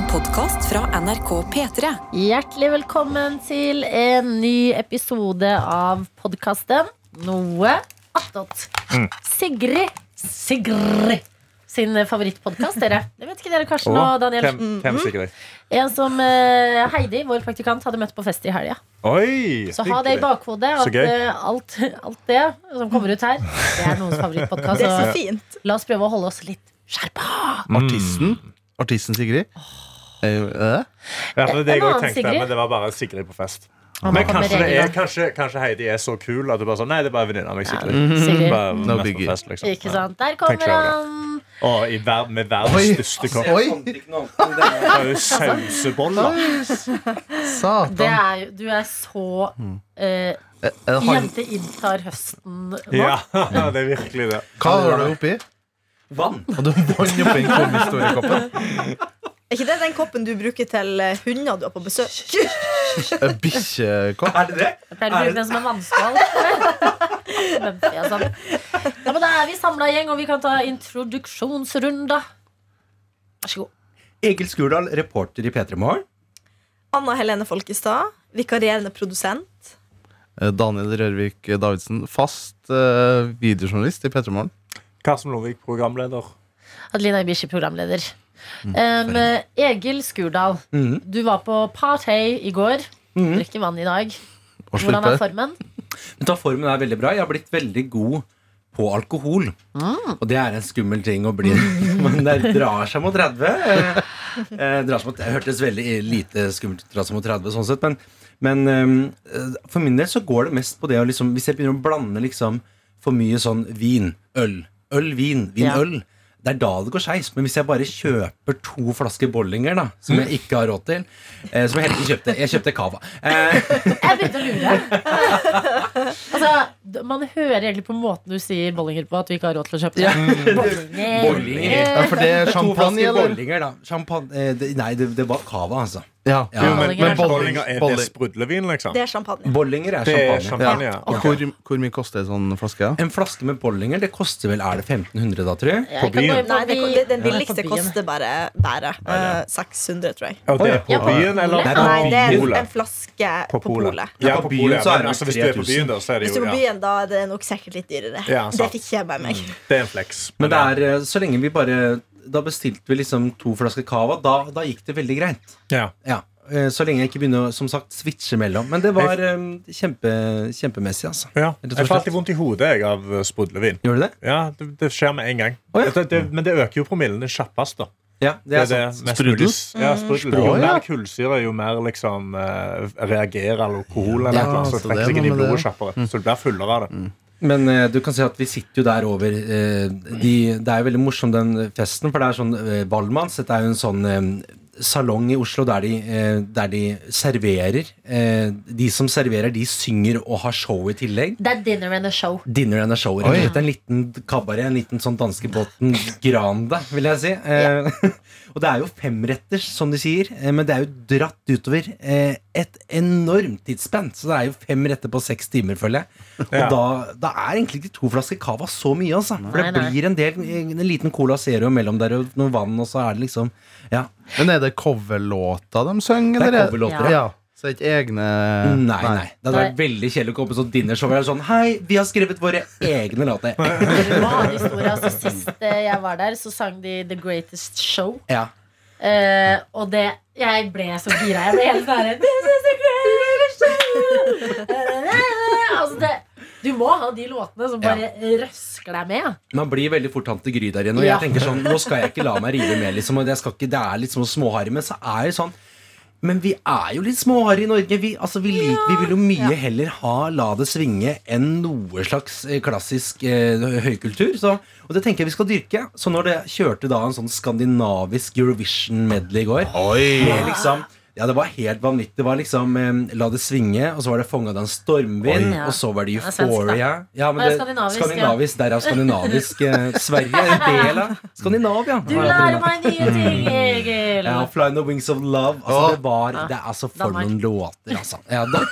En podkast fra NRK P3. Hjertelig velkommen til en ny episode av podkasten Noe attåt. Sigrid Sigrid sin favorittpodkast, dere. Det vet ikke dere, Karsten og Daniel. Hvem, hvem sikkert? En som uh, Heidi, vår praktikant, hadde møtt på fest i helga. Oi! Så ha det i bakhodet at eh, alt, alt det som kommer ut her, det er noens favorittpodkast. Det er så Så fint. la oss prøve å holde oss litt skjerpa. Artisten? Artisten Sigrid? Er øh? Ja, det, det tenkte, Sigrid. men det var bare Sigrid på fest. Ah, Men kanskje, det er, kanskje, kanskje Heidi er så kul at du bare sånn Nei, det er bare venninna mi, Sigrid. Sigrid. Bare No mest på fest, liksom. Ikke sant? Der kommer han. Og i ver med verdens Oi. største kopp. Oi, Det er sauseboller. Det satan. er, jo- du er så han, Jente inntar høsten nå. Ja, det er virkelig det. hva har du oppi? Vann. Og du vann oppi en komistoriekoppen? Er ikke det den koppen du bruker til eh, hunder du har på besøk? En Bikkjekopp? Er det det? Jeg pleier å bruke den som en vannskål. Men, ja, men da er vi samla gjeng, og vi kan ta introduksjonsrunde. Vær så god. Egil Skurdal, reporter i P3 Morgen. Anna Helene Folkestad, vikarierende produsent. Eh, Daniel Rørvik Davidsen, fast eh, videojournalist i P3 Morgen. Karsten Lovik, programleder. Adelina Ibishi, programleder. Um, Egil Skurdal, Mhm. du var på party i går. Drikker vann i dag. Og Hvordan er formen? Men ta Formen er veldig bra. Jeg har blitt veldig god på alkohol. Og det er en skummel ting å bli. Men det drar seg mot 30. Eh, eh, drar seg mot, det hørtes veldig lite skummelt ut, drar seg mot 30, sånn sett. Men, men eh, for min del så går det mest på det å liksom Hvis jeg begynner å blande liksom for mye sånn vin, øl, øl, vin, vin, Ja. øl det er da det går skeis. Men hvis jeg bare kjøper to flasker Bollinger, da som jeg ikke har råd til eh, Som jeg heller ikke kjøpte. Jeg kjøpte Cava. Eh, Jeg begynte å lure. altså, man hører egentlig på måten du sier Bollinger på, at du ikke har råd til å kjøpe det. Bollinger. Bollinger. Ja, for det er To champagne, eller? Bollinger, da. Champagne, eh, det, nei, det, det var cava, altså. Ja. Ja. Jo, men, Bollinger men er Bollinger, er det sprudlevin, liksom? Det er champagne. Bollinger er champagne. er champagne. ja. ja. Og hvor, hvor mye koster en sånn flaske? Ja? En flaske med Bollinger det koster vel er det 1500 da, tror jeg. Ja, På byen? Bare, Nei, det, den billigste koster bare, bare Uh, 600, tror jeg. Og det er på Ja, byen, eller Nei, Nei, det er en, flaske På polet. Ja, på polet. er altså, hvis du er på byen, da, så er det Hvis du jo er på ja, byen, da er det nok sikkert litt dyrere. Ja, det fikk jeg med meg. Det er en flex. Men det er eh, så lenge vi bare Da bestilte vi liksom to flasker cava. Da, da gikk det veldig greit. ja. Ja. eh, Så lenge jeg ikke begynner å som sagt, switche mellom. Men det var jeg, kjempe, kjempemessig, altså. Ja. Jeg får slett. alltid vondt i hodet jeg, av eh, sprudlevin. Gjør du det? Ja, det, det skjer med en gang. Oh, ja. det, det, men det øker jo promillen kjappest. da Ja, det Det er er sant. Sprudel? Ja, sprudel. Jo mer kullsyre, jo mer liksom eh, reagerer alkohol. Eller Ja, noe, så så trekker det seg inn i blodet kjappere. Så du blir fullere av det. Men eh, du kan si at vi sitter jo der over eh, de, Det er jo veldig morsom den festen, for det er sånn uh, Valmanns. Dette er jo en sånn eh, salong i Oslo der de, eh, der de serverer. Eh, de som serverer, de synger og har show i tillegg. Det er dinner and a show. Dinner and a show. En liten kabaret, en liten sånn danskebåten grande, vil jeg si. Eh, og det er jo femretters, som de sier, eh, men det er jo dratt utover eh, et enormt tidsspenn. Så det er jo fem retter på seks timer, føler jeg. Og Ja. da, da er egentlig ikke to flasker cava så mye, altså. For det nei. blir en del En liten Cola Zero mellom der og noe vann, og så er det liksom Ja. Men er det coverlåta de synger? Det er coverlåter, ja. ja. Så det er ikke egne Nei, nei. Det hadde vært veldig kjedelig å komme på sånn dinnershow. og det Sånn, Hei, vi har skrevet våre egne låter. Det var en historie. Altså, sist eh, jeg var der, så sang de The Greatest Show. Ja. Eh, og det Jeg ble så gira. Jeg ble helt sånn This is the greatest show. Altså, det, du må ha de låtene som bare røsker deg med. Man blir veldig fort tante Gry der igjen. Og Ja. jeg tenker sånn, nå skal jeg ikke la meg rive med, liksom. Og jeg skal ikke, det er litt sånn småharry, men så er det sånn Men vi er jo litt småharry i Norge. Vi, altså, vi, lik, vi vil jo mye heller ha La det svinge enn noe slags eh, klassisk eh, høykultur. Så, og det tenker jeg vi skal dyrke. Så når det kjørte da en sånn skandinavisk Eurovision-medley i går med liksom ja, det var helt vanvittig. Det var liksom um, La det svinge, og så var det Fanga av en stormvind, Oi. Ja. og så var det. Euphoria. Ja, men det, skandinavisk, ja. skandinavisk, Derav skandinavisk. Eh, Sverige er en del av Skandinavia. Du lærer meg nye ting, Egil. Ja, Fly in the Wings of Love. Altså, det var Det er altså for Danmark. noen låter, altså. Ja, da.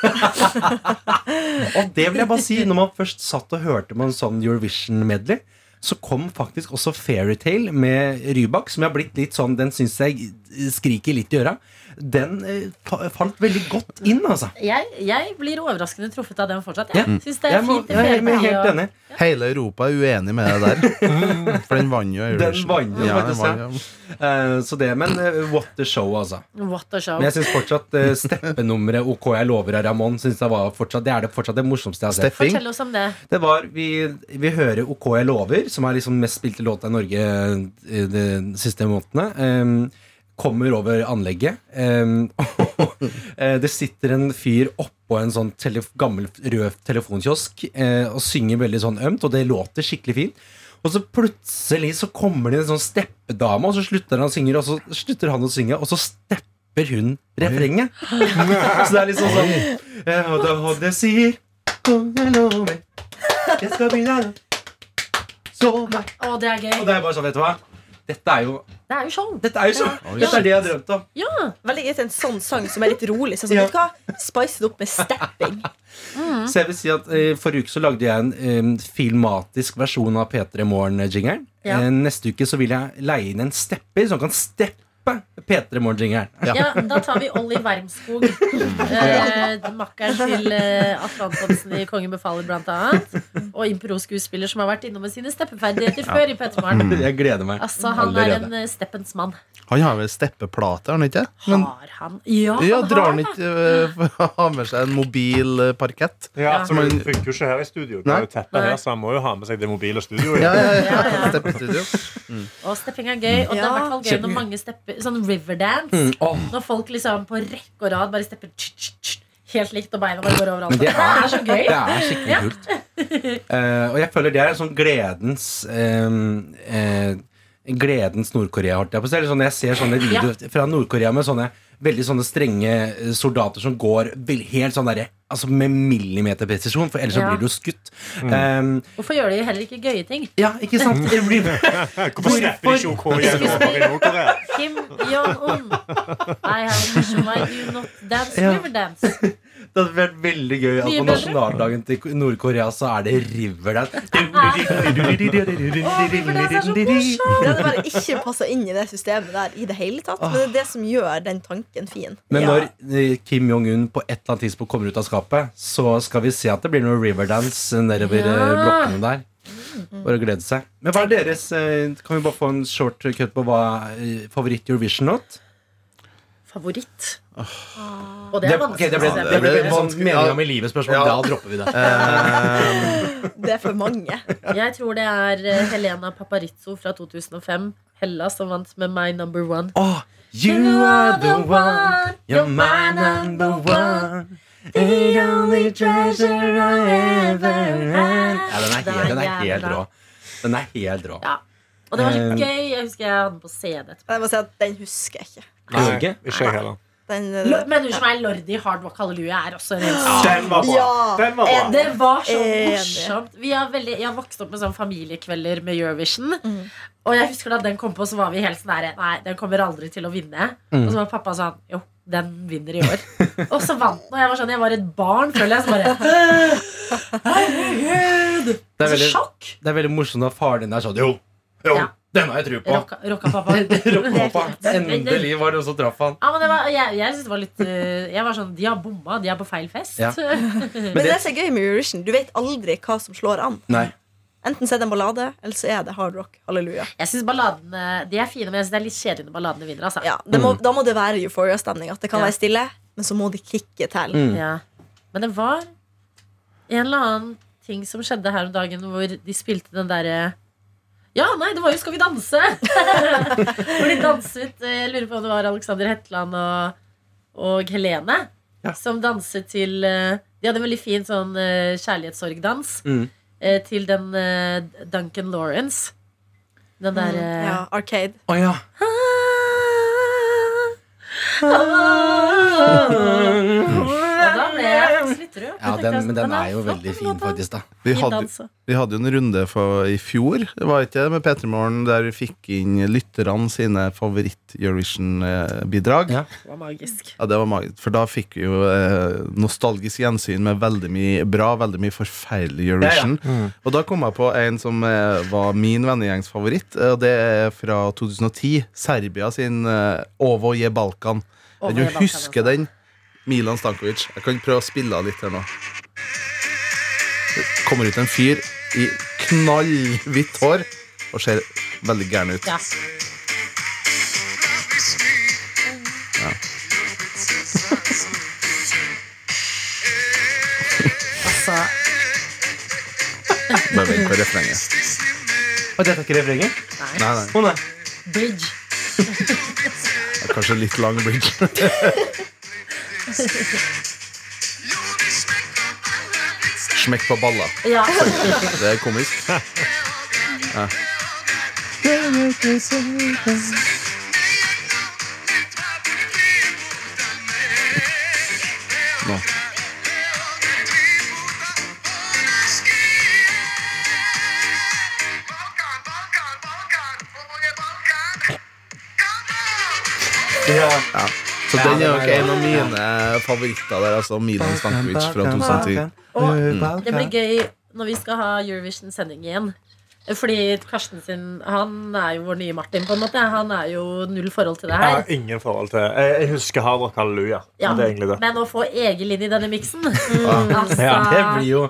og det vil jeg bare si. Når man først satt og hørte på en sånn Eurovision-medley, så kom faktisk også Fairytale med Rybak, som jeg har blitt litt sånn Den syns jeg skriker litt i øra, den eh, falt veldig godt inn, altså. Jeg, jeg blir overraskende truffet av den fortsatt. Ja. Jeg synes det er Jeg, må, fint. jeg jeg, det helt og- ja. Hele Europa er uenig med deg der. For den vant jo Eurovision. vant jo ja, den faktisk, ja. ja. Eh, så det, men eh, what the show, altså. What a show. Men jeg syns fortsatt uh, steppenummeret OK jeg lover av Ramón jeg fortsatt, Det er det fortsatt det morsomste jeg har sett. Fortell oss om det. Det var, Vi, vi hører OK jeg lover, som er liksom mest spilte låta i Norge de siste månedene. Ehm, kommer over anlegget. Um, det sitter en fyr oppå en sånn tele gammel rød telefonkiosk uh, og synger veldig sånn ømt, og det låter skikkelig fint. Og så plutselig så kommer det en sånn steppedame, og så slutter han å synge, og så slutter han å synge, og så stepper hun refrenget. så det er liksom sånn eh, Og da det sier «Kom, jeg lover, jeg skal begynne så meg». Å, det er Og det er bare sånn, vet du hva? Dette er jo Det er jo sånn. Dette er jo så Dette er det jeg har drømt om. Ja. Veldig greit en sånn sang som er litt rolig. Så sånn, Ja. vet du hva? Spice det opp med stepping. Så jeg vil si at eh, Forrige uke så lagde jeg en eh, filmatisk versjon av P3 Morgen-jingeren. Ja. Eh, neste uke så vil jeg leie inn en stepper som kan steppe P3 Morgen-jingeren. Ja, da tar vi Olli Wermskog. Eh, makkeren til eh, Atle Antonsen i Kongen befaler, blant annet. Og impro-skuespiller som har vært innom med sine steppeferdigheter før i Petermorgen. Jeg gleder meg. Altså, han er en eh, steppens mann. Han har vel steppeplate, har han ikke? Men Har han Ja, ja, han drar har han ikke uh, ha med seg en mobil øh, parkett? Ja, Men- Det funker jo ikke her i studio. Det er jo teppet her, så han må jo ha med seg det mobile studioet. Ja, ja, ja. Ja, ja. Steppestudio. Og stepping er gøy. Og det er i hvert fall gøy når mange stepper Sånn Riverdance. Mm, Oh. Når folk liksom på rekke og rad bare stepper tsk, tsk, tsk, helt likt, og beina bare går overalt. Men det er, så gøy. Det er skikkelig kult. Uh, og jeg føler det er en sånn gledens eh, uh, Gledens Nord-Korea, holdt jeg på å si. Sånn, jeg ser sånne videoer fra Nord-Korea med sånne veldig sånne strenge eh, soldater som går helt sånn derre Altså med millimeterpresisjon, for ellers så blir du skutt. Um, Hvorfor gjør de heller ikke gøye ting? ja, ikke sant? Det blir, Hvorfor slipper de ikke OK gjennom i Nord-Korea? Kim Jong-un. I have a mission why do you not dance Ja. Riverdance. Det hadde vært veldig gøy at på nasjonaldagen til Nord-Korea så er det Riverdance. Er. Det hadde bare ikke passa inn i det systemet der i det hele tatt. Men det er det som gjør den tanken fin. Men når eh, Kim Jong-un på et eller annet tidspunkt kommer ut av skapet, så skal vi se at det blir noe Riverdance nedover Ja. eh, blokkene der. Bare å glede seg. Men hva er deres eh, Kan vi bare få en short cut på hva eh, favoritt Eurovision-låt? Og det er vanskelig. det okay, å det ble Det ble sånn meninga ja. med livet-spørsmål. Ja. Da dropper vi det. Det er for mange. Jeg tror det er eh, Helena Paparizzo fra 2005. Hella som vant med My Number One. Oh, you are the one, you're my number one. The only treasure I ever had. Ja, den er helt, den er helt rå. Den er helt rå. Ja. Og det var så Eh. gøy. Jeg husker jeg hadde den på CD etterpå. Jeg må si at Den husker jeg ikke. Nei, ikke jeg heller. Den, Lo- Men unnskyld meg, Lordi Hard Rock Halleluja er også en ja, Den var bra! Ja. Den var bra. Det var så morsomt. Vi har veldig, jeg har vokst opp med sånn familiekvelder med Eurovision. Mm. Og jeg husker da den kom på, så var vi helt sånn der Nei, den kommer aldri til å vinne. Mm. Og så var pappa sånn Jo, den vinner i år. og så vant den. Og jeg var sånn, jeg var et barn, føler jeg. Så bare Herregud! Det er Så veldig- sjokk. Det er veldig morsomt når faren din er sånn Jo, jo Ja. Den har jeg tro på. Rocka, rocka pappa. Rockpappa. Endelig var det noen som traff han. Ja, men det var, jeg jeg synes det var litt øh, Jeg var sånn, De har bomma, de er på feil fest. Ja. Men det er så gøy med Eurovision. Du vet aldri hva som slår an. Nei. Enten så er det en ballade, eller så er det hard rock. Halleluja. Jeg synes balladene De er fine, men jeg synes det er litt kjedelig når balladene vinner. Altså. Ja, det må, Da må det være euphoria-stemning. At det kan Ja. være stille, men så må de kicke til. Mm. Ja. Men det var en eller annen ting som skjedde her om dagen hvor de spilte den derre Ja, nei, det var jo Skal vi danse! hvor de danset eh, Jeg lurer på om det var Alexander Hetland og, og Helene Ja. som danset til eh, De hadde en veldig fin sånn eh, kjærlighetssorgdans Mm. til den Duncan Lawrence. Den Mm, ja, Arcade. Å ja. Ah, ah, ble Søsterud. Ja, den, men den er jo veldig fin, faktisk. da Vi hadde, vi hadde jo en runde for, i fjor, det var ikke det, med P3 Morgen, der vi fikk inn lytterne sine favoritt-Eurovision-bidrag. Ja. Det var magisk. Ja, det var magisk, for da fikk vi jo eh, nostalgisk gjensyn med veldig mye bra, veldig mye forferdelig Eurovision. Og da kom jeg på en som eh, var min vennegjengs favoritt, og det er fra 2010. Serbia sin eh, Ovo je Balkan. Ovo Den je du husker den? Milan Stankovic. Jeg kan prøve å spille av litt her nå. Det kommer ut en fyr i knallhvitt hår og ser veldig gæren ut. Ja. altså Bare vent på refrenget. Og dette er ikke refrenget? Nei, nei. Å nei. Bridge. Kanskje litt lang bridge. Smekk på balla. Ja. Det er komisk. Ja. Nå. Ja. Ja. Så Ja, den er jo ikke en av mine favoritter der, altså Milan Stankovic fra 2010. Og det blir gøy når vi skal ha Eurovision-sending igjen. Fordi Karsten sin Han er jo vår nye Martin, på en måte. Han er jo null forhold til det Jeg har ingen forhold til Jeg, jeg husker Hard Rock Halleluja. Ja. Det er det. Men å få Egil inn i denne miksen altså, Ja, det blir jo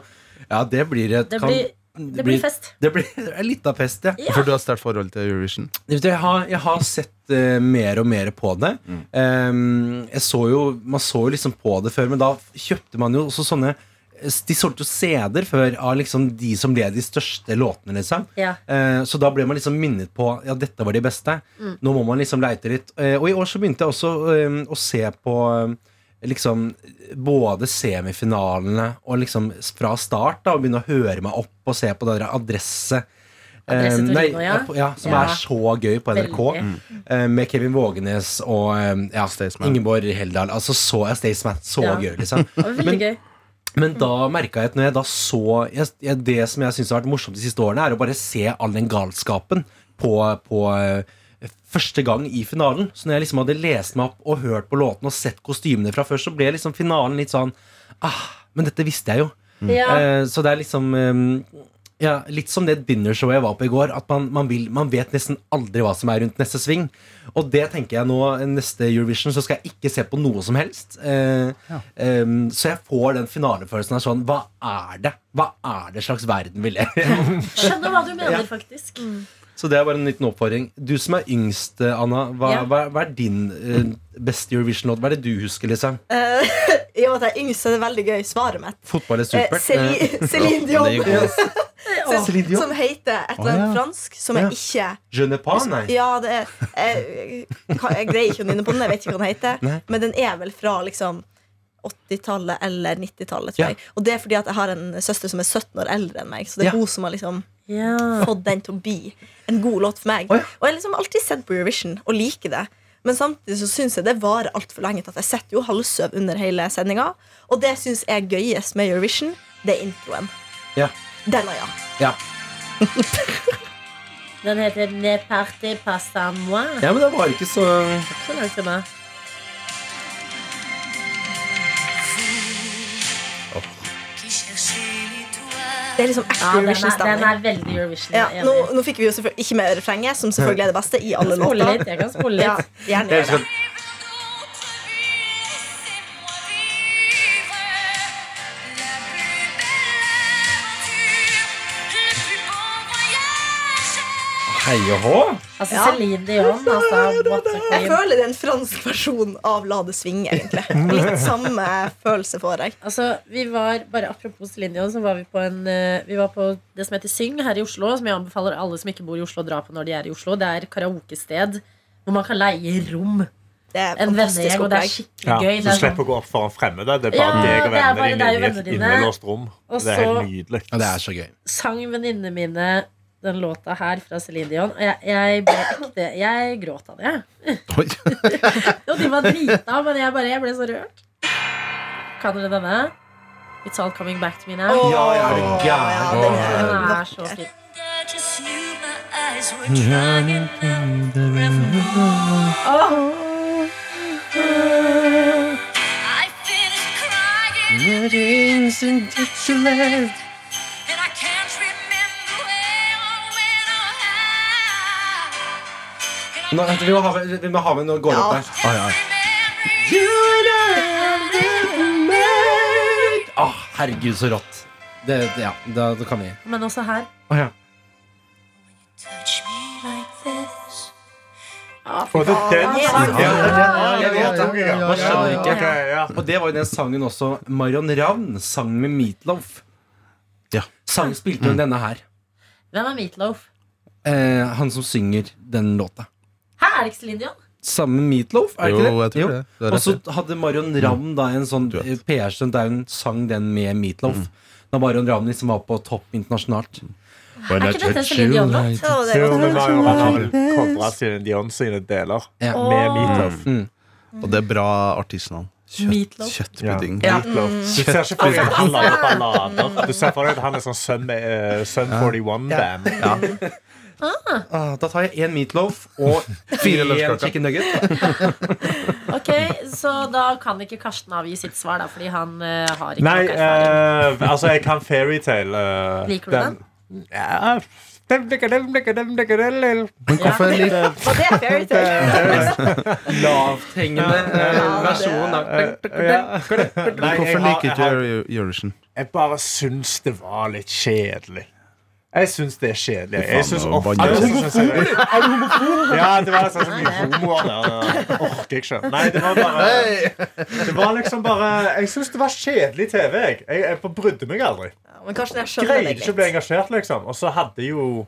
Ja, det blir et det kan- blir, det blir fest. Det blir litt av fest, ja. Ja. For du har sterkt forhold til Eurovision? Jeg har, jeg har sett uh, mer og mer på det. Ehm, jeg så jo, Man så jo liksom på det før, men da kjøpte man jo også sånne De solgte jo CD-er før av liksom de som ble de største låtene. liksom Ja. Eh, Så da ble man liksom minnet på Ja, dette var de beste. Nå må man liksom leite litt. Eh, Og i år så begynte jeg også eh, å se på liksom både semifinalene og liksom fra start, da og begynne å høre meg opp og se på den adresse. Adresse Eh, nei, ja. ja, som Ja. er så gøy på NRK. mm. Eh, med Kevin Vågenes og eh, ja, Ingeborg Heldal. Altså så er Staysman så Ja. gøy, liksom. Men- gøy. Men da merka jeg at når jeg da så jeg, Det som jeg syns har vært morsomt de siste årene, er å bare se all den galskapen på, på første gang i finalen. Så når jeg liksom hadde lest meg opp og hørt på låten og sett kostymene fra før, så ble liksom finalen litt sånn Ah, men dette visste jeg jo. Ja. Eh, så det er liksom eh, ja, Litt som det dinnershowet jeg var på i går. At man, man, vil, man vet nesten aldri hva som er rundt neste sving. Og det tenker jeg nå neste Eurovision, så skal jeg ikke se på noe som helst. Eh, eh, så jeg får den finalefølelsen av sånn Hva er det? Hva er det slags verden vi lever i? Skjønner hva du mener, faktisk. Så det er bare en liten oppfordring. Du som er yngst, Anna, hva, Ja. hva, hva er din uh, beste Eurovision-låt? Hva er det du husker, liksom? Uh, I og med at jeg er yngst, så er det veldig gøy svaret mitt. Fotball er Eh, supert. Uh, det er Dion. Dion. Som heter et eller annet fransk, som jeg ikke Je ne pas, nei. Ja, det er Jeg, jeg greier ikke å nynne på den, jeg vet ikke hva den heter. Nei. Men den er vel fra liksom 80-tallet eller 90-tallet, tror Ja. jeg. Og det er fordi at jeg har en søster som er 17 år eldre enn meg. Så det er Ja. hun som har liksom. Fått den til å bli en god låt for meg. Oh, ja. Og jeg har liksom alltid sett på Eurovision og liker det. Men samtidig så syns jeg det varer altfor lenge. til At jeg sitter jo halvsøv under hele sendinga. Og det syns jeg er gøyest med Eurovision. Det er introen. Ja. Den er ja. Ja. Den heter Ne parti pas à moi. ja, men det var ikke så Så langt unna. Det er liksom ekte Ja, den er, den er veldig Eurovision. Ja, nå, nå fikk vi jo selvfølgelig ikke med refrenget, som selvfølgelig er det beste i Jeg alle kan spole låter. litt. Jeg kan spole Ja, litt. gjerne Hei og hå! Altså Ja. Celine Dion, altså. Jeg føler det er en fransk versjon av La det svinge, egentlig. Litt samme følelse får jeg. Altså, vi var, bare Apropos Celine Dion, så var vi på, en, eh, vi var på det som heter Syng her i Oslo. Som jeg anbefaler alle som ikke bor i Oslo, å dra på når de er i Oslo. Det er karaokested hvor man kan leie rom. Det er En fantastisk vennegjeng, og det er skikkelig Ja, gøy. du slipper å gå opp foran fremmede. Det er bare Ja, deg og vennene dine i et innelåst rom. Det er helt nydelig. Og det er så gøy. sang venninnene mine den låta her fra Celine Dion. Og jeg, jeg ble ekte Jeg gråt av det. jeg. Og de var drita, men jeg bare Jeg ble så rørt. Kan dere denne? It's All Coming Back To Me Now. Oh, Ja, ja, er du ja, gæren? den Den er er så fin. fin. Nå, vi må ha med, vi må ha med noe går opp Ja. der. Ah, ja. Åh, herregud, så rått. Det, det- ja, da, da kan vi Men også her. Å ja. Og det den. Man skjønner ikke. Og det var jo den sangen også Marion Ravn sang med Meatloaf. Ja. Sang spilte hun denne her. Hvem er Meatloaf? Eh, han som synger den låta. Hæ, er det ikke Celine Dion? Sammen med Meatloaf, er det Jo, ikke det? tror det. Har Og så hadde Marion Ravn da en sånn eh, PR-stunt der hun sang den med Meatloaf. Da Marion Ravn liksom var på topp internasjonalt. When Er ikke dette Dion-låt? det er Jo, har vel covra Celine Dion sine deler Ja. med Meatloaf. Mm. Og det er bra artistnavn. Kjøtt, Meatloaf. kjøttpudding. Ja. Meatloaf. Du ser ikke for deg at han lager ballader. Du ser for deg at han er sånn Sun, uh, Sun 41-band. Ah, da tar jeg én Meatloaf og Fire chicken nugget. Ok, Så da kan ikke Karsten avgi sitt svar, da, fordi han uh, har ikke Nei, eh, altså, jeg kan Fairytale. Uh, Liker du den? Ja dem, dem. Men hvorfor litt Og det er fairytale. Lavthengende eh, versjon av Ja. Hvorfor liker du Eurovision? Jeg bare syns det var litt kjedelig. Jeg syns det er kjedelig. Jeg syns ofte Er du homofob? Ja, det var liksom så mye homoer der. Det orker jeg ikke. Nei, det var bare Det var liksom bare Jeg syns det var kjedelig TV. Jeg, jeg, jeg brydde meg aldri. Ja, Men kanskje jeg skjønner Greide ikke å bli engasjert, liksom. Og så hadde jo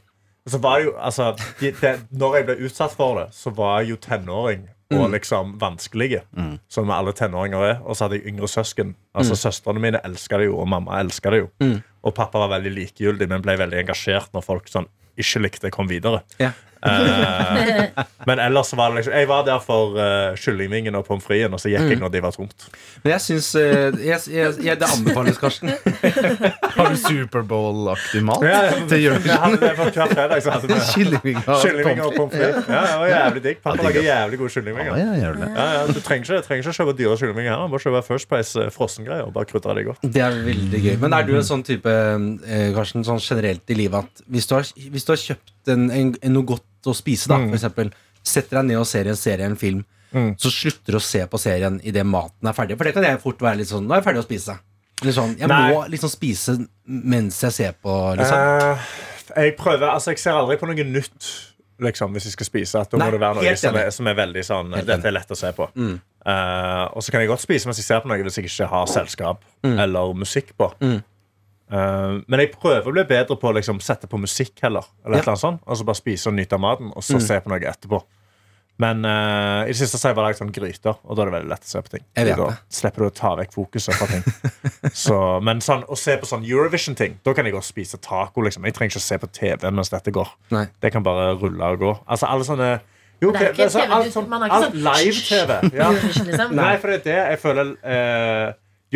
så var det jo, altså, de, de, Når jeg ble utsatt for det, så var jeg jo tenåring og liksom vanskelige. Som alle tenåringer er. Og så hadde jeg yngre søsken. Altså Søstrene mine elska det jo, og mamma elska det jo. Og pappa var veldig likegyldig, men ble veldig engasjert når folk sånn ikke likte kom videre. Ja. Eh, men ellers var det liksom Jeg var der for uh, kyllingvingen og pommes fritesen, og så gikk jeg når de var tomt. Men jeg syns uh, jeg, Det anbefales, Karsten. Har du Superbowl-aktig mat Ja, ja. til Jeg hadde det for hver fredag. Så hadde Kyllingvinger og pommes frites. Ja, ja, det var jævlig digg. Pappa lager jævlig gode kyllingvinger. Ja, ja. Ja, ja, du trenger ikke, trenger ikke kjøpe dyre kyllingvinger her. Bare kjøpe First Price eh, frossengreier og bare krydre det godt. Det er veldig gøy. Men er du en sånn type eh, Karsten, sånn generelt i livet at hvis du har, hvis du har kjøpt en, en, en, noe godt å spise, da, for eksempel, setter deg ned og ser en serie, en film, så slutter du å se på serien idet maten er ferdig? For det kan jeg fort være litt sånn Nå er jeg ferdig å spise. Sånn, jeg Nei. må liksom spise mens jeg ser på, liksom. Uh, jeg prøver, altså jeg ser aldri på noe nytt liksom, hvis jeg skal spise. At da Nei, må det være noe som er, som er veldig sånn Helt Dette er lett å se på. Eh, og så kan jeg godt spise mens jeg ser på noe hvis jeg ikke har selskap eller musikk på. Eh, men jeg prøver å bli bedre på å liksom, sette på musikk heller. Eller Ja. eller sånt Og så bare spise og nyte av maten, og så se på noe etterpå. Men uh, i det siste så har jeg bare lagd sånn gryter, og da er det veldig lett å se på ting. Jeg vet da det. slipper du å ta vekk fokuset fra ting. så, men sånn, å se på sånn Eurovision-ting, da kan jeg gå og spise taco. Liksom. Jeg trenger ikke å se på TV mens dette går. Nei. Det kan bare rulle og gå. Altså alle sånne jo, Det er ikke TV, alt sånn, man har ikke alt sånn- live-TV. Ja. Liksom. Nei, for det er det jeg føler uh,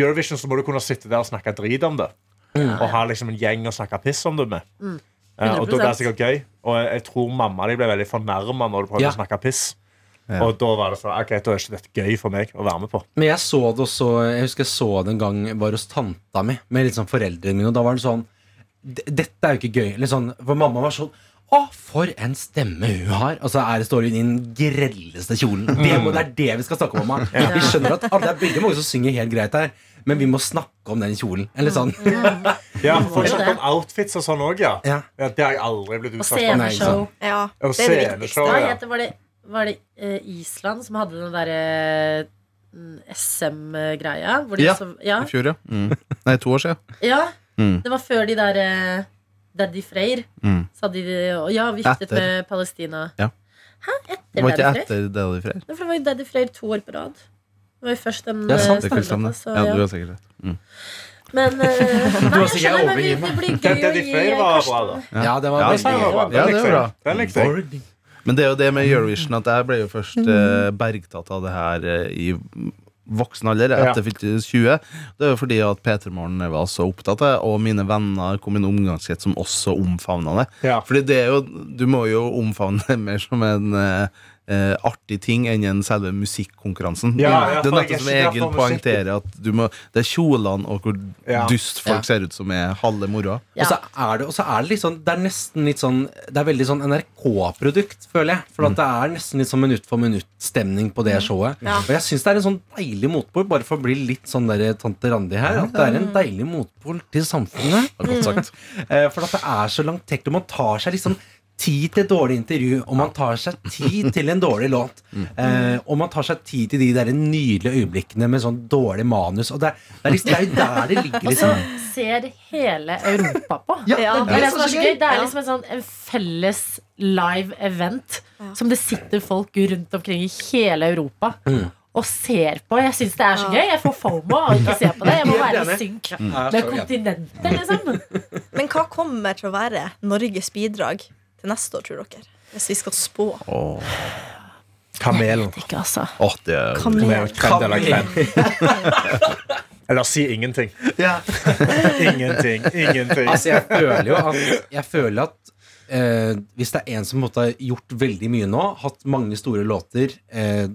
Eurovision så må du kunne sitte der og snakke drit om det. Og ha liksom en gjeng å snakke piss om det med. Eh, og da blir det sikkert gøy. Og jeg, jeg tror mamma de ble veldig fornærma når du prøvde Ja. å snakke piss. Ja. Og da var det sånn Ok, da er ikke dette gøy for meg å være med på. Men jeg så det også Jeg husker jeg så det en gang bare hos tanta mi med litt sånn foreldrene mine, og da var det sånn Dette er jo ikke gøy. Litt sånn, for mamma var sånn å, for en stemme hun har! Og så er det, står hun i den grelleste kjolen. Det, må, det er det vi skal snakke om, mamma. Vi skjønner at Det er veldig mange som synger helt greit her, men vi må snakke om den kjolen. Eller sånn. Ja, for å snakke om outfits og sånn òg, ja. Ja. ja. Det har jeg aldri blitt utsatt for. Og sceneshow. Ja, Og det er det viktigste. Ja. var det, var det uh, Island som hadde den derre uh, SM-greia? Ja. ja, I fjor, ja. Mm. Nei, to år siden. ja. Mm. Det var før de der eh, Daddy Freyr. Mm. Så hadde de ja, viftet Etter. med Palestina. Ja. Hæ? Etter Det var ikke etter Daddy Freyr. Ja, For det var jo Daddy Freyr to år på rad. Det var jo først den Ja, sant, eh, standupen, så Ja, du har sikkert rett. Mm. Men uh, nei, jeg sikkert skjønner, men vi, det blir gøy å Daddy gi Freyr var Karsten- bra, da. Ja, det var Ja, veldig var bra. Ja. Men det er jo det med Eurovision at jeg ble jo først eh, bergtatt av det her eh, i voksen alder, etter fylte 20. Det er jo fordi at P3 Morgen var så opptatt av det, og mine venner kom i en omgangskrets som også omfavna det. Ja. Fordi det er jo, du må jo omfavne det mer som en eh, eh, artig ting enn en selve musikkonkurransen. Ja, ja, det er nettopp som Egil poengterer, at du må, det er kjolene og hvor Ja. dust folk Ja. ser ut som er halve moroa. Ja. Og så er det, er det litt sånn Det er nesten litt sånn Det er veldig sånn NRK-produkt, føler jeg. For at det er nesten litt sånn minutt for minutt-stemning på det showet. Ja. Og jeg syns det er en sånn deilig motpol, bare for å bli litt sånn der tante Randi her, at det er en deilig motpol til samfunnet. Det Godt sagt. Eh, For at det er så langt langt og Man tar seg liksom tid til et dårlig intervju, og man tar seg tid til en dårlig låt. Eh, og man tar seg tid til de der nydelige øyeblikkene med sånn dårlig manus. Og det er, det er, liksom, det er jo der det ligger, Og liksom. så ser hele Europa på. Ja, Ja, Det er det er så gøy. Det er liksom en sånn en felles live event som det sitter folk rundt omkring i hele Europa og ser på. Jeg syns det er så gøy. Jeg får fomo av å ikke se på det. Jeg må være i synk med kontinentet, liksom. Men hva kommer til å være Norges bidrag til neste år, tror dere? Hvis vi skal spå. Kamelen. Ikke, altså. Åh, det er Kamel. Crème. Eller si ingenting. Ingenting. Ingenting. Altså, jeg føler jo at, jeg føler at eh, hvis det er en som måtte ha har gjort veldig mye nå, hatt mange store låter, eh,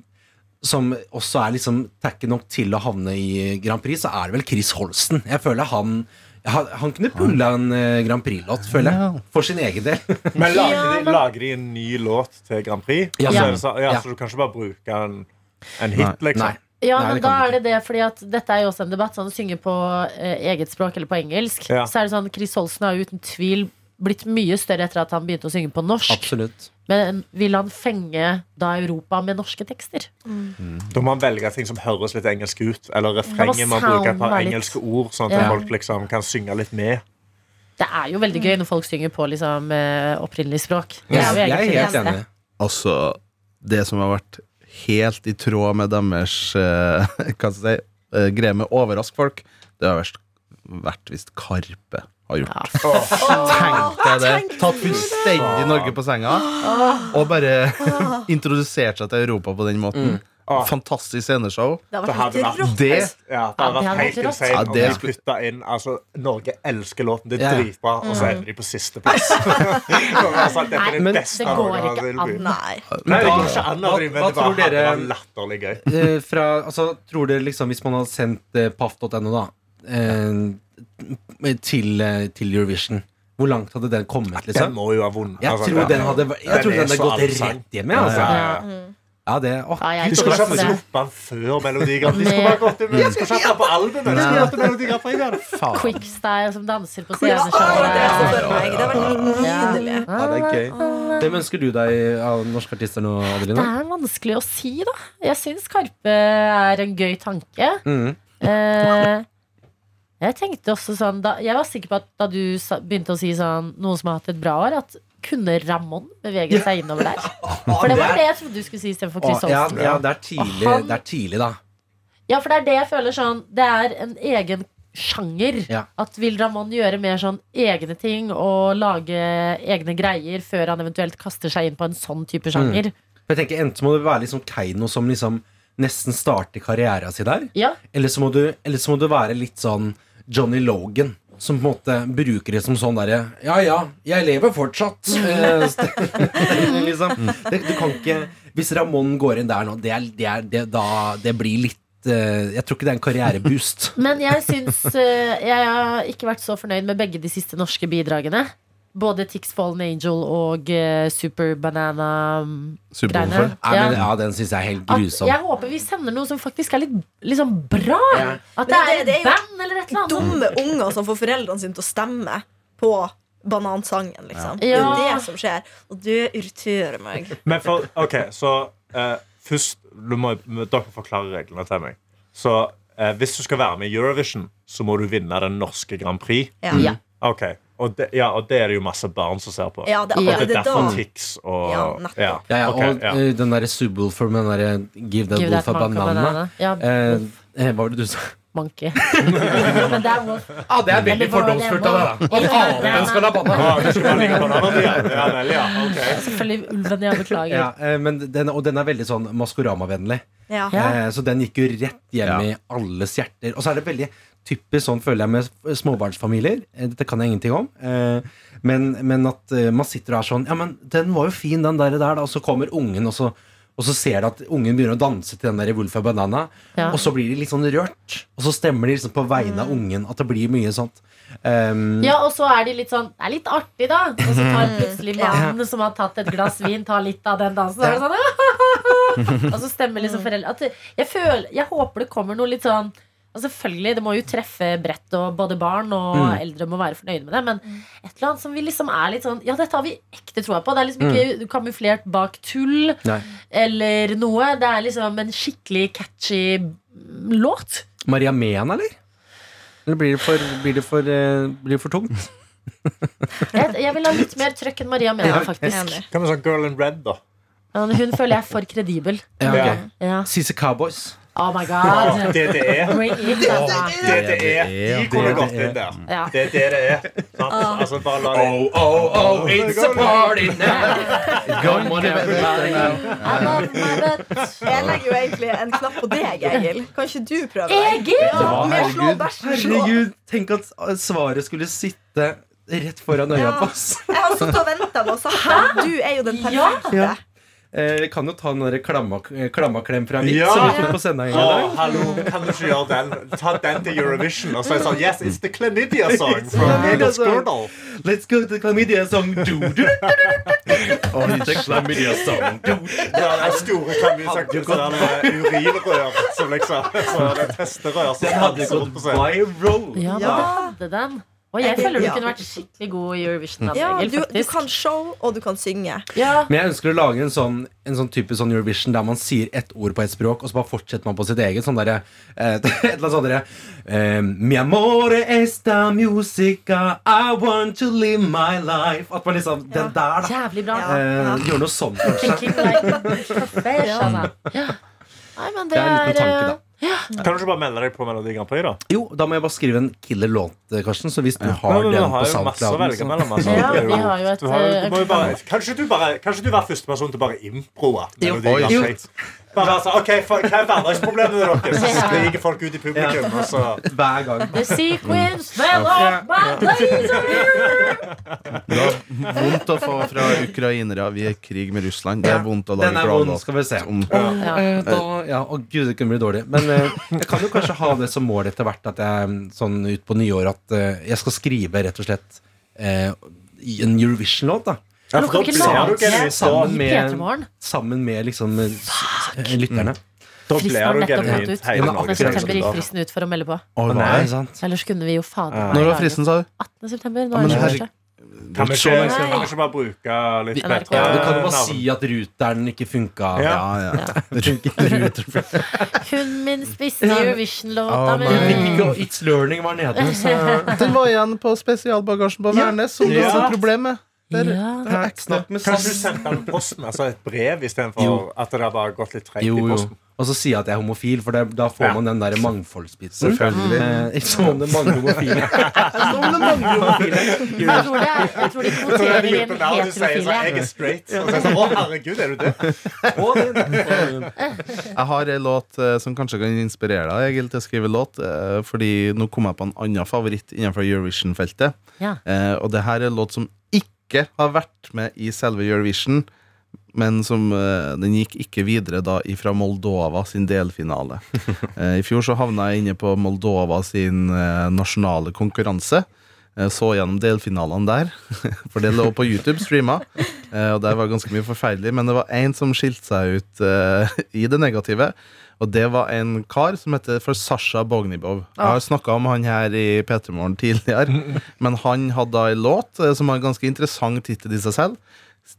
som også er liksom tacky nok til å havne i Grand Prix, så er det vel Chris Holsten. Jeg føler han han, han kunne pulla en eh, Grand Prix-låt, føler jeg. For sin egen del. Men lager de, lager de en ny låt til Grand Prix? Ja. Så er det så, ja, Ja. Så du kan ikke bare bruke en, en hit, liksom? Nei. Ja, Nei, men det da kan er det det, fordi at dette er jo også en debatt. Sånn, synge på eh, eget språk eller på engelsk. Ja. Så er det sånn, Chris Holsen har uten tvil blitt mye større etter at han begynte å synge på norsk. Absolutt. Men vil han fenge da Europa med norske tekster? Da må han velge ting som høres litt engelsk ut. Eller refrenget må bruke et par engelske ord, sånn at Ja. folk liksom kan synge litt med. Det er jo veldig gøy når folk synger på liksom, eh, opprinnelig språk. Det Jeg, er jo jeg er helt enig. Altså, det som har vært helt i tråd med deres eh, jeg si uh, greie med å overraske folk, det har vært, vært visst Karpe har gjort. Tenk deg det! Tatt fullstendig Norge på senga og bare introdusert seg til Europa på den måten. Åh. Fantastisk sceneshow. Det Det hadde vært rått. Det Ja, det hadde vært helt insane Ja, om de putta inn altså, Norge elsker låten. Det er yeah. dritbra, og så ender de på sisteplass. altså, det, er det det går ikke an. Nei. Nei, det går ikke an, hva- men det hva bare tror hadde dere- vært latterlig gøy. Eh, fra, altså, tror dere liksom Hvis man hadde sendt eh, paff.no da eh, til, eh, til Eurovision, hvor langt hadde den kommet? Den liksom? må jo ha vunnet. Jeg altså, tror den hadde, jeg tror den hadde gått rett hjem. Altså. Ja, Ja, ja, ja. det, å, Ja, jeg du skulle ikke ha sluppet den før Melodi Grand Prix. Skulle bare gått inn med skulle ikke hatt den på albumet. De skulle hatt Melodi Grand Prix der. Quickstyle som danser på Ja, sceneshowet. Ja, det er gøy. Hvem ønsker du deg av norske artister nå, Det er vanskelig å si, da. Jeg syns Karpe er en gøy tanke. Mm. Eh, jeg tenkte også sånn da, Jeg var sikker på at da du sa, begynte å si sånn noen som har hatt et bra år, at kunne Ramón bevege seg innover der? For det var det jeg trodde du skulle si istedenfor Chris Holsten. ja, ja, det er tidlig, han- det er tidlig da. Ja, for det er det jeg føler sånn Det er en egen sjanger. Ja. At vil Ramón gjøre mer sånn egne ting og lage egne greier før han eventuelt kaster seg inn på en sånn type sjanger? For jeg tenker Enten må det være liksom Keiino som liksom nesten starter karrieren sin der, Ja. eller så, må du, eller så må du være litt sånn Johnny Logan. Som på en måte bruker det som sånn derre Ja ja, jeg lever fortsatt. Eh, liksom. det, du kan ikke Hvis Ramón går inn der nå, det, er, det, er, det, da, det blir litt eh, Jeg tror ikke det er en karriereboost. Men jeg syns eh, Jeg har ikke vært så fornøyd med begge de siste norske bidragene. Både Tix Fallen Angel og uh, Super Banana mm. Ja. ja, den syns jeg er helt At grusom. jeg håper vi sender noe som faktisk er litt liksom bra. Ja. At det er det- det er et band eller et eller annet. Dumme unger som får foreldrene sine til å stemme på banansangen, liksom. Det er jo det som skjer. Og du irriterer meg. Men for, ok, så uh, først du må, Dere forklarer reglene til meg. Så uh, hvis du skal være med i Eurovision, så må du vinne den norske Grand Prix. Ja. Ja. Ok, Og det, ja, og det er det jo masse barn som ser på. Ja, det, Ja. Og det det er er derfor Tix og Ja, ja. Ja, ja, okay, og ja. eh, den derre Subwoolfer med den derre Give that wolf a banana. banana. Ja, Eh, eh, hva var det du sa? monkey. Men det er Wolf. Ah, det er veldig fordomsfullt av deg, da. At apen skal ha banan. Den. Selvfølgelig ulven, Ja, beklager. Ja, eh, men den, og den er veldig sånn Maskorama-vennlig. Eh, Så den gikk jo rett hjem i alles hjerter. Og så er det veldig typisk sånn, føler jeg, med småbarnsfamilier. Eh, Dette kan jeg ingenting om. Eh, Men, men at eh, man sitter og er sånn Ja, men den var jo fin, den der, der. Og så kommer ungen, og så, og så ser du at ungen begynner å danse til den der Wolf of Banana. Ja. Og så blir de litt sånn rørt. Og så stemmer de liksom på vegne av ungen. At det blir mye sånt. Um, Ja, og så er de litt sånn Det er litt artig, da. Og så tar plutselig mannen som har tatt et glass vin, tar litt av den dansen. Og, så sånn, og så stemmer liksom foreldre jeg, føler, jeg håper det kommer noe litt sånn Altså Selvfølgelig, Det må jo treffe bredt, og både barn og eldre må være fornøyde med det. Men et eller annet som vi liksom er litt sånn Ja, dette har vi ekte troa på. Det er liksom ikke kamuflert bak tull Nei. eller noe. Det er liksom en skikkelig catchy mm, låt. Maria Mena, eller? Eller blir det for, blir det for, eh, blir det for tungt? Jeg, jeg vil ha litt mer trøkk enn Maria Mena, faktisk. Enig. Hva med sånn Girl in Red, da? Hun føler jeg er for kredibel. Ja, okay. Ja. CC Cowboys. Oh my god. DDE. DDE. De kunne gått inn der. Det er det det er. Altså, bare la det oh, oh, it's a party now. Come on, everybody. I love my. Jeg legger jo egentlig en knapp på deg, Egil. Kan ikke du prøve? Egil! Ja, med slå bæsjen slå. Herregud, tenk at svaret skulle sitte rett foran øya Ja. på oss. Jeg har sittet og venta nå og sagt. Du er jo den perfekte. Eh, kan jo ta den der klamma, eh, klammaklem fra mitt Ja. som vi tok på sendinga i dag. hallo, kan du ikke gjøre den? Ta den til Eurovision. Og så er det sånn Yes, it's the chlamydia song from Chlamydia Girdle. song. Let's go to chlamydia song. Du, du, du, oh, the chlamydia song. Du. Det er den store chlamydia sånn der urinrør som liksom Så det er testerør som Den hadde gått viral. Ja, da hadde den. Og jeg føler du Ja. kunne vært skikkelig god i Eurovision. Ja, du, du kan show, og du kan synge. Ja. Men jeg ønsker å lage en sånn, en sånn type sånn Eurovision der man sier ett ord på ett språk, og så bare fortsetter man på sitt eget. Sånn derre eh, Et eller annet sånt derre eh, Mi amore esta musica, I want to live my life. At man liksom Den der, da. Jævlig bra. Ja. Eh, Gjør noe sånt, kanskje. Like. Ja. Nei, men det, Det er en liten tanke, da. Kan du ikke bare melde deg på Melodi Grand Prix, da? Jo, da må jeg bare skrive en killer låt, eh, Karsten. Så hvis du har den på å bare, kanskje du bare Kanskje du var førsteperson til bare improe Jo. Melodi Grand. Prix? Bare altså, ok, for, Hva er hverdagsproblemene deres? Så skriker folk ut i publikum, og så Hver gang. The sequence fell off my laser! Det var vondt å få fra ukrainere. Vi er i krig med Russland. Det er vondt å Den lage er vond, skal vi se. om. Ja. Eh, Da, ja, å gud, det kunne bli dårlig. Men eh, jeg kan jo kanskje ha det som mål etter hvert at jeg sånn ut på nyår at eh, jeg skal skrive rett og slett eh, en Eurovision-låt. da ja, for da ikke blir du genuint sammen med, sammen med liksom eh, lytterne. Da Fristen blir du nettopp gått genuint ut. hele Ja, men 18. Norges september gikk fristen ut for å melde på. Oh, Nei, sant? Ellers kunne vi jo fader Når var fristen, sa du? 18. september. Nå er det. Kan vi ikke, kan vi ikke bare bruke litt NRK. bedre Ja, du kan jo bare si at ruteren ikke funka. Ja. Ja, ja. Hun min spiste Eurovision-låta oh, mi. It's Learning var nede, så Den var igjen på spesialbagasjen på Værnes, som du Ja. er problem med. Det er, Ja. det er ekte. Snakk med Kanskje du sendte den posten, altså et brev istedenfor at det har bare gått litt tregt i jo. posten? Og så sier jeg at jeg er homofil, for det, da får Ja. man den der mangfoldsbitsen. Selvfølgelig. Eh, ikke som om det mangler homofile. som om det mangler homofile. Jeg tror, det er, jeg tror de det er kvoterer inn sånn, heterofile. jeg er straight. Og så er det sånn, å herregud, er du det? Og det- Jeg har en låt eh, som kanskje kan inspirere deg Egil, til å skrive låt. eh, Fordi nå kom jeg på en annen favoritt innenfor Eurovision-feltet. Ja. Eh, Og det her er en låt som ikke har vært med i selve Eurovision. Men som, uh, den gikk ikke videre da ifra Moldova sin delfinale. uh, I fjor så havna jeg inne på Moldova sin uh, nasjonale konkurranse. Så gjennom delfinalene der, for det lå på YouTube streama. Og der var ganske mye forferdelig, men det var én som skilte seg ut i det negative. Og det var en kar som heter for Sasha Bognibov. Jeg har snakka om han her i P3 Morgen tidligere. Men han hadde da en låt eh, som har en ganske interessant tittel i seg selv.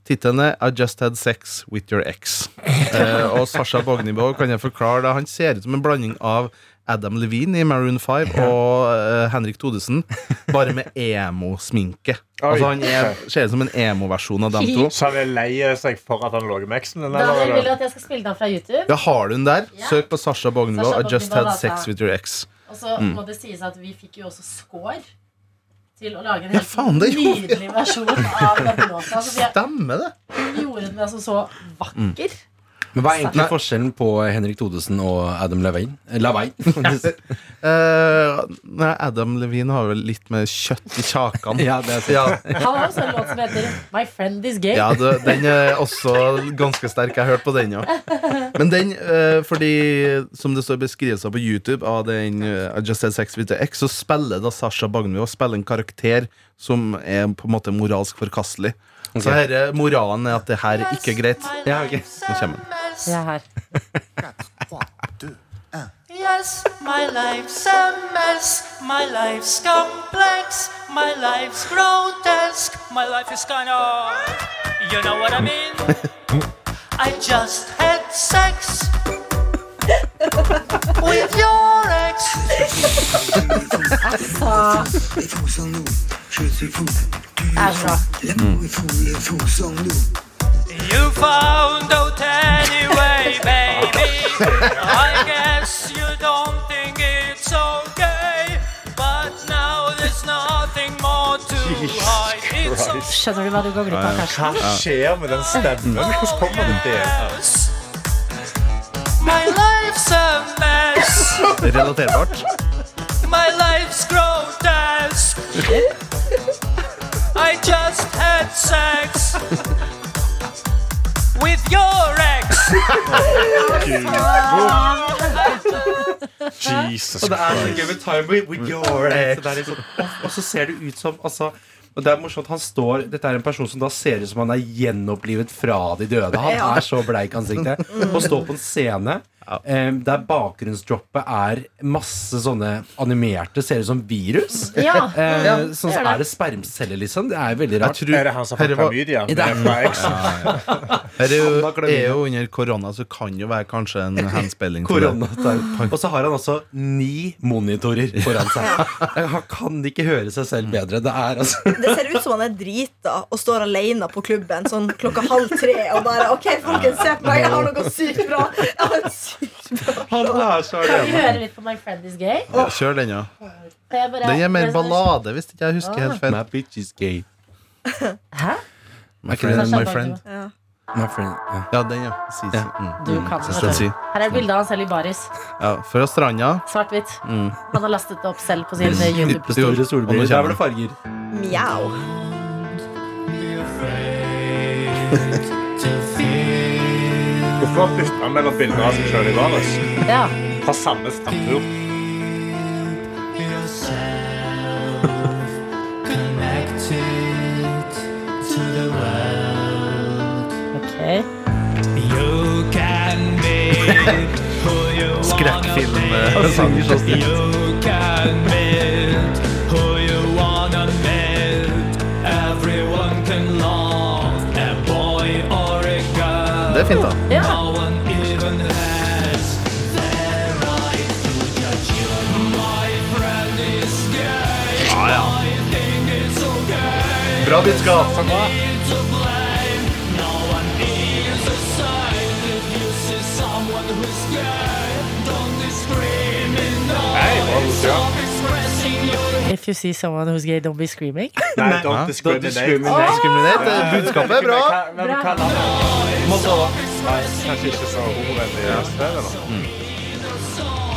Tittelen er I Just Had Sex With Your Ex. Eh, og Sasha Bognibov kan jeg forklare det. Han ser ut som en blanding av Adam Levine i Maroon 5 og uh, Henrik Thodesen, bare med emo-sminke. Altså Han er, ser ut som en emo-versjon av dem to. Så han er lei seg for at han lå med eksen? eller? Daniel, vil du at jeg skal spille den fra YouTube? Ja, har du den der? Ja. Søk på Sasha Bognibov. I Just Had. Sex With Your Ex. Og så må det sies at vi fikk jo også score til å lage en Ja, helt faen, det gjorde vi. nydelig versjon av låta. Altså, vi Stemmer det? gjorde den altså så vakker. Men hva er egentlig forskjellen på Henrik Thodesen og Adam Levine? Eh, Levine. Eh, nei, Adam Levine har vel litt med kjøtt i kjakan. ja, det er sant. Ja, Han har også en låt som heter My Friend Is Gay. ja det, den er også ganske sterk. Jeg har hørt på den, ja. Men den, uh, fordi som det står beskrivelser på YouTube av den uh, I Just Had Sex With The X, så spiller da Sasha Bagnvi og spiller en karakter som er på en måte moralsk forkastelig. Så her, moralen er at det her er ikke greit. Ja, ok. Nå kommer den. Se her. Yes, my life's a mess, my life's complex, my life's grotesque, my life is kinda. You know what I mean? I just had sex with your ex. Er så bra. You found out anyway, baby. I guess you don't think it's okay. But now there's nothing more to hide. It's so Skjønner du hva du går glipp av, Karsten? Hva skjer med den stemmen? Hvordan kommer det til. My life's a mess. Relaterbart. My life's grotesque. I just had sex with your ex. Jesus Og det er så gøy med time with, with your ex. Og, liksom, sånn, og så ser det ut som altså, og det er morsomt, han står Dette er en person som da ser ut som han er gjenopplivet fra de døde. Han er så bleik i ansiktet. Og står på en scene eh, der bakgrunnsdroppet er masse sånne animerte, ser ut som virus. Ja. Eh, Ja, sånn så er det. er spermceller, liksom. Det er veldig rart. tror Er det han som har klamydia? Det er- er jo, er jo under korona, så kan jo være kanskje en henspilling. Og så har han også ni monitorer foran seg. Han kan ikke høre seg selv bedre. Det er altså Det ser ut som han er drita og står alene på klubben sånn klokka halv tre og bare OK, folkens, se på meg, jeg har noe sykt bra. Jeg har en sykt bra Han er så Kan vi alene. høre litt på My Friend Is Gay? Ja, kjør den, ja. Jeg bare- Den er mer ballade, hvis ikke jeg husker helt feil. My bitch is gay. Hæ? My friend, Sasha my friend. Ja. My friend. Ja. Ja, den, ja. Si, si. Ja. Mm. Du kan jeg vet si. Her er et bilde av han selv i baris. Ja, fra stranda. Svart-hvitt. Mm. Han har lastet det opp selv på sin eh, YouTube. Store Og nå solbriller. Der kommer var det farger. Mjau. Hvorfor bytter han mellom bilder av seg sjøl i Vares? Ja. Fra samme strandtur. Ok. Skrekkfilm. eh, så stilt. Det er fint, da. Ja. Bra budskap. Nei, hva er det? If you see someone who's gay, don't be screaming. Nei, don't discriminate. discriminate. Oh! Budskapet er bra. Ikke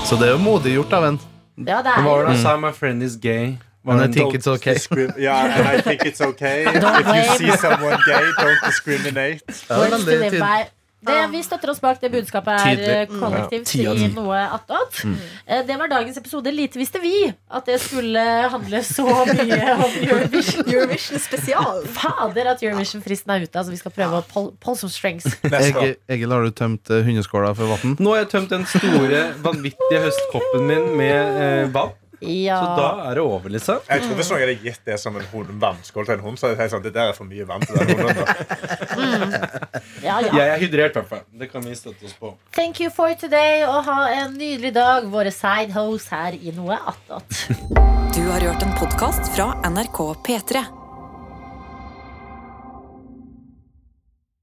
så det er jo modig gjort av en. Ja, det er det han? My friend is gay. Men I Don't think it's okay. yeah, Ja, and I think it's okay. Don't If you see someone gay, don't discriminate. Ja. Det, vi støtter oss bak det budskapet er eh, kollektivt i noe attåt. Eh, Det var dagens episode. Lite visste vi at det skulle handle så mye om Eurovision. Eurovision spesial. Fader at Eurovision-fristen er ute. Altså, vi skal prøve å pull, pull some strings. Egil, Egil, har du tømt eh, hundeskåla for vann? Nå har jeg tømt den store, vanvittige høstkoppen min med eh, vann. Ja. Så da er det over, liksom. Jeg tror Hvis noen hadde gitt det som en hund, vannskål til en hund, så hadde jeg sagt sånn, det der er for mye vann til den hunden. ja, ja. Jeg er hydrert, i hvert fall. Det kan vi støtte oss på. Thank you for today, og ha en nydelig dag, våre sidehose her i Noe attåt. Du har hørt en podkast fra NRK P3.